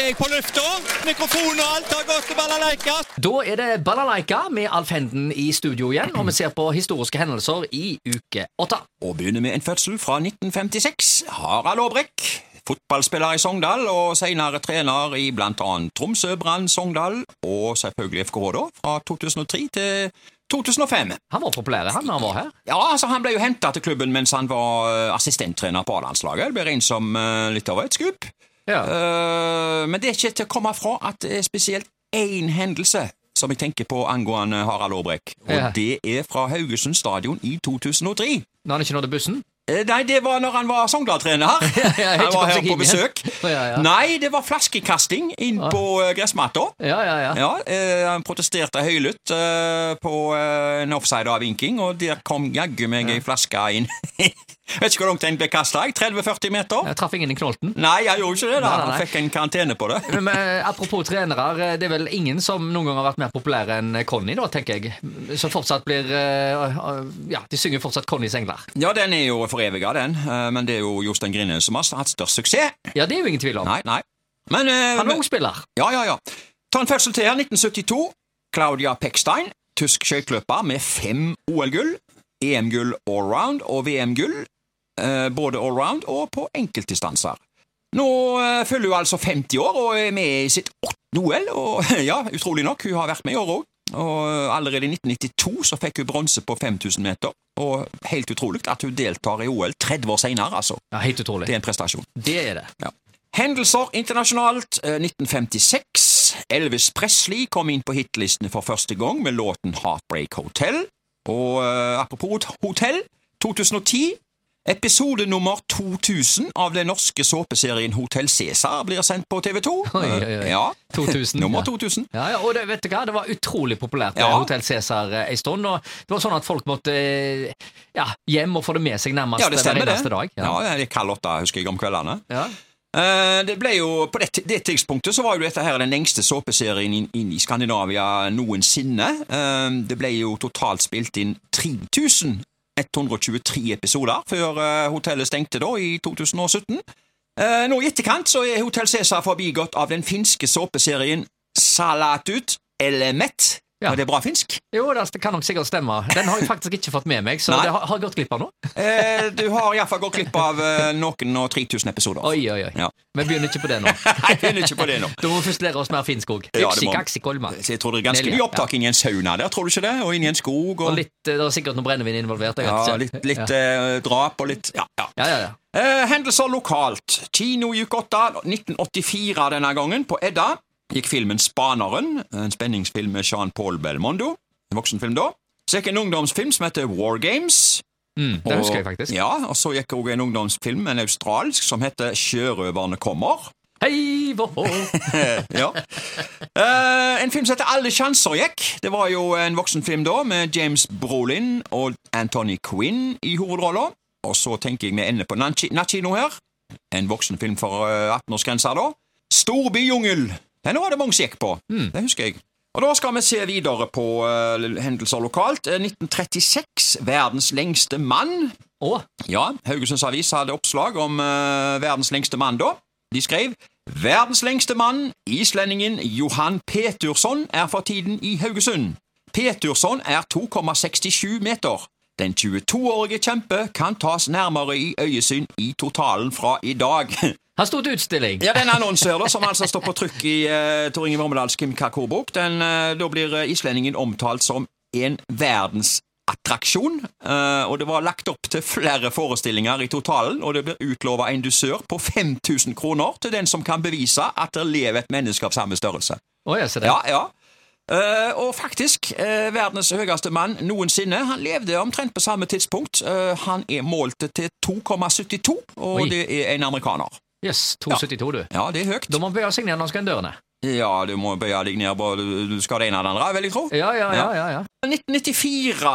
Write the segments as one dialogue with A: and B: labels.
A: er jeg på lufta. Mikrofon og alt har gått til balalaika.
B: Da er det Balalaika med Alf Henden i studio igjen, og vi ser på historiske hendelser i uke åtte.
C: Og begynner med en fødsel fra 1956. Harald Aabrekk. Fotballspiller i Sogndal, og senere trener i blant annet Tromsø, Brann, Sogndal og selvfølgelig FKH, da, fra 2003 til 2005.
B: Han var populær han da han var her.
C: Ja, altså Han ble jo henta til klubben mens han var eh, assistenttrener på A-landslaget. Ble regnet som eh, litt av et skup.
B: Ja.
C: Uh, men det er ikke til å komme fra at det er spesielt én hendelse som jeg tenker på angående Harald Aabrekk. Og
B: Ja.
C: det er fra Haugesund stadion i 2003.
B: Når han ikke nådde bussen.
C: Eh, Nei, det var når han var Sogndal-trener. han var her på besøk. Nei, det var flaskekasting inn på eh, gressmatta.
B: Ja, ja, ja.
C: Ja, eh, Han protesterte høylytt eh, på en offside-avvinking, og der kom jaggu meg ei flaske inn. Vet ikke hvor langt den ble kasta. 30-40 meter?
B: Jeg traff ingen i knolten.
C: Nei, jeg gjorde ikke det. da
B: Nei, nei, nei.
C: Fikk en karantene på det.
B: Men, men, apropos trenere, eh, det er vel ingen som noen gang har vært mer populære enn Conny, da, tenker jeg. Som fortsatt blir eh, Ja, de synger fortsatt Connys engler.
C: Ja, den er jo foreviga, den. eh, Men det er jo Jostein Grine som har hatt størst suksess.
B: Ja, det er jo ingen tvil om.
C: Nei, nei. Men uh,
B: Han er ungspiller.
C: Ja, ja, ja. Ta en fødsel til her, 1972. Claudia Peckstein, tysk skøyteløper med fem OL-gull, EM-gull allround og VM-gull, eh, både allround og på enkeltdistanser. Nå følger fyller hun altså 50 år og er med i sitt åttende OL, og ja, utrolig nok, hun har vært med i år òg. Og eh, allerede i 1992 så fikk hun bronse på 5000 meter, og helt utrolig at hun deltar i OL 30 år senere, altså.
B: Ja, Helt utrolig.
C: Det er en prestasjon.
B: Det er det.
C: Ja. Hendelser internasjonalt. Eh, 1956. Elvis Presley kom inn på hitlistene for første gang med låten Heartbreak Hotel. Og uh, apropos hotell, 2010. Episode nummer 2000 av den norske såpeserien Hotell Cæsar blir sendt på TV 2.
B: Oi, oi, oi.
C: Ja.
B: 2000.
C: Nummer 2000.
B: Ja, ja, og det, vet du hva? det var utrolig populært
C: Ja.
B: Hotell Cæsar eh, en stund. Og det var sånn at folk måtte eh, ja, hjem og få det med seg nærmest
C: Ja, det
B: hver
C: stemmer det.
B: eneste dag.
C: Ja, det er kald åtte, husker jeg, om kveldene.
B: Ja.
C: Eh, Det ble jo, På det, det tidspunktet så var jo dette her den lengste såpeserien inn, inn i Skandinavia noensinne. Eh, Det ble jo totalt spilt inn 3123 episoder før eh, hotellet stengte da i 2017. Eh, Nå i etterkant så er Hotell Cæsar forbigått av den finske såpeserien Salatut Elemet.
B: Ja.
C: Var det bra finsk?
B: Jo, det kan nok sikkert stemme. Den har jeg faktisk ikke fått med meg, så
C: Nei.
B: det har, har gått glipp av nå.
C: Eh, Du har iallfall gått glipp av eh, noen og 3000 episoder.
B: Oi, oi, oi.
C: Ja.
B: Vi begynner ikke på det nå.
C: Nei, begynner ikke på det nå.
B: Da må vi først lære oss mer finsk òg.
C: Ja,
B: Yksi, kaksi, kolma.
C: Jeg tror det er ganske mye opptak inni en sauna der, tror du ikke det? Og inni en skog. Og,
B: Og litt, det er sikkert noe brennevin involvert.
C: Ja, litt, litt eh, drap og litt Ja, ja.
B: Ja, ja, ja.
C: Eh, hendelser lokalt. Kino i uke 8, 1984 denne gangen, på Edda, gikk filmen Spaneren, en spenningsfilm med Jean-Paul Belmondo. En voksenfilm da. Så gikk en ungdomsfilm som heter War Games.
B: Mm, det husker jeg faktisk.
C: Ja, og så gikk også en ungdomsfilm, en australsk, som heter Sjørøverne kommer.
B: Hei,
C: ja. Uh, en film som heter Alle sjanser gikk. Det var jo en voksenfilm da, med James Brolin og Anthony Quinn i hovedrolla. Og så tenker jeg vi ender på Nachino her. En voksenfilm for eh, 18-årsgrensa, da. Storbijungel. nå var det mange som gikk på. Det husker jeg. Og Da skal vi se videre på uh, hendelser lokalt. Eh, 1936. Verdens lengste mann.
B: Å,
C: Ja, Haugesunds Avis hadde oppslag om uh, verdens lengste mann da. De skrev Verdens lengste mann, islendingen Johan Petursson, er for tiden i Haugesund. Petursson er 2,67 meter. Den 22-årige kjempe kan tas nærmere i øyesyn i totalen fra i dag.
B: Her sto det utstilling.
C: Ja, den her da, som altså står på trykk i uh, Tor Inge Vormedals Kim Kakor-bok, den, eh, da blir eh, islendingen omtalt som en verdensattraksjon. Uh, og det var lagt opp til flere forestillinger i totalen, og det blir utlova en dusør på 5000 kroner til den som kan bevise at det lever et menneske av samme størrelse.
B: Å, jeg ser det.
C: Ja, ja. Uh, og faktisk, uh, verdens høyeste mann noensinne. Han levde omtrent på samme tidspunkt. Uh, han er målt til 2,72, og
B: Oi.
C: det er en amerikaner.
B: Yes, 272, du.
C: Ja, det er høyt.
B: Da må man bøye seg ned når man skal inn dørene.
C: Ja, du må bøye deg ned, på, du, skal det ene eller det andre, vil jeg tro.
B: Ja, ja, ja. ja, ja.
C: 1994.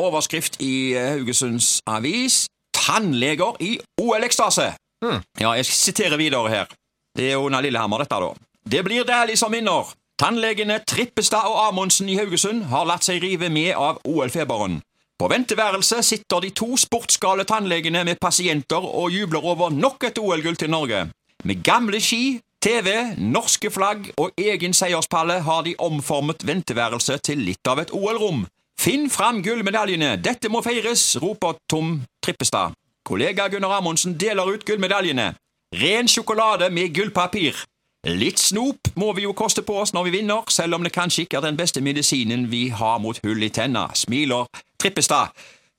C: Overskrift i Haugesunds Avis. Tannleger i OL-ekstase.
B: Mm.
C: Ja, jeg siterer videre her. Det er under Lillehammer, dette, da. Det blir deilig som vinner. Tannlegene Trippestad og Amundsen i Haugesund har latt seg rive med av OL-feberen. På venteværelset sitter de to sportsgale tannlegene med pasienter og jubler over nok et OL-gull til Norge. Med gamle ski TV, norske flagg og egen seierspalle har de omformet venteværelset til litt av et OL-rom. Finn fram gullmedaljene, dette må feires, roper Tom Trippestad. Kollega Gunnar Amundsen deler ut gullmedaljene. Ren sjokolade med gullpapir. Litt snop må vi jo koste på oss når vi vinner, selv om det kanskje ikke er den beste medisinen vi har mot hull i tenna, smiler Trippestad.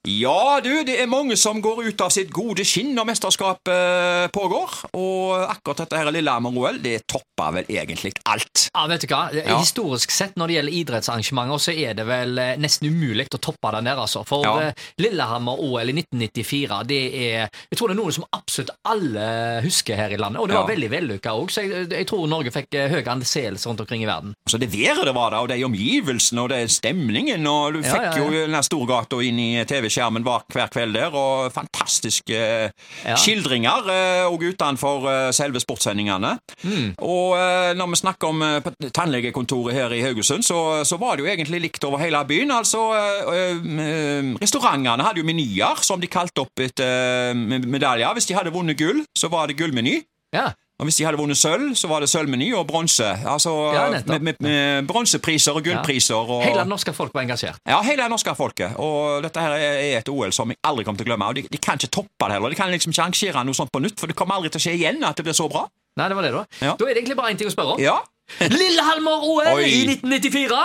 C: Ja, du, det er mange som går ut av sitt gode skinn når mesterskapet pågår, og akkurat dette her Lillehammer-OL, det topper vel egentlig alt.
B: Ja, vet du hva?
C: Ja.
B: Historisk sett når det gjelder idrettsarrangementer, så er det vel eh, nesten umulig å toppe den der, altså. For
C: Ja.
B: eh, Lillehammer-OL i 1994, det er Jeg tror det er noe som absolutt alle husker her i landet, og det var
C: Ja.
B: veldig vellykka òg, så jeg, jeg tror Norge fikk eh, høy anseelse rundt omkring i verden.
C: Så det været det var da, og de omgivelsene og det stemningen, og du fikk jo den der Storgata inn i TV-skjermen hver, hver kveld der, og fantastiske eh,
B: Ja.
C: skildringer òg og utenfor eh, selve sportssendingene.
B: Mm.
C: Og eh, når vi snakker om eh, tannlegekontoret her i Haugesund, så, så var det jo egentlig likt over hele byen. Altså, eh, eh, restaurantene hadde jo menyer som de kalte opp etter eh, medaljer. Hvis de hadde vunnet gull, så var det gullmeny.
B: Ja.
C: Og hvis de hadde vunnet sølv, så var det sølvmeny og bronse. Altså
B: Ja,
C: med, med, med bronsepriser og gullpriser. Og,
B: Hele det norske folk var engasjert.
C: ja, hele det norske folket. Og dette her er et OL som jeg aldri kommer til å glemme. Og de, de kan ikke toppe det heller. De kan liksom ikke arrangere noe sånt på nytt, for det kommer aldri til å skje igjen at det blir så bra.
B: Nei, det var det, da.
C: Ja.
B: Da er det egentlig bare én ting å spørre om.
C: Ja,
B: Lillehammer-OL i 1994!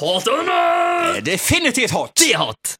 B: Hot or not?
C: definitivt hot!
B: Det er hot!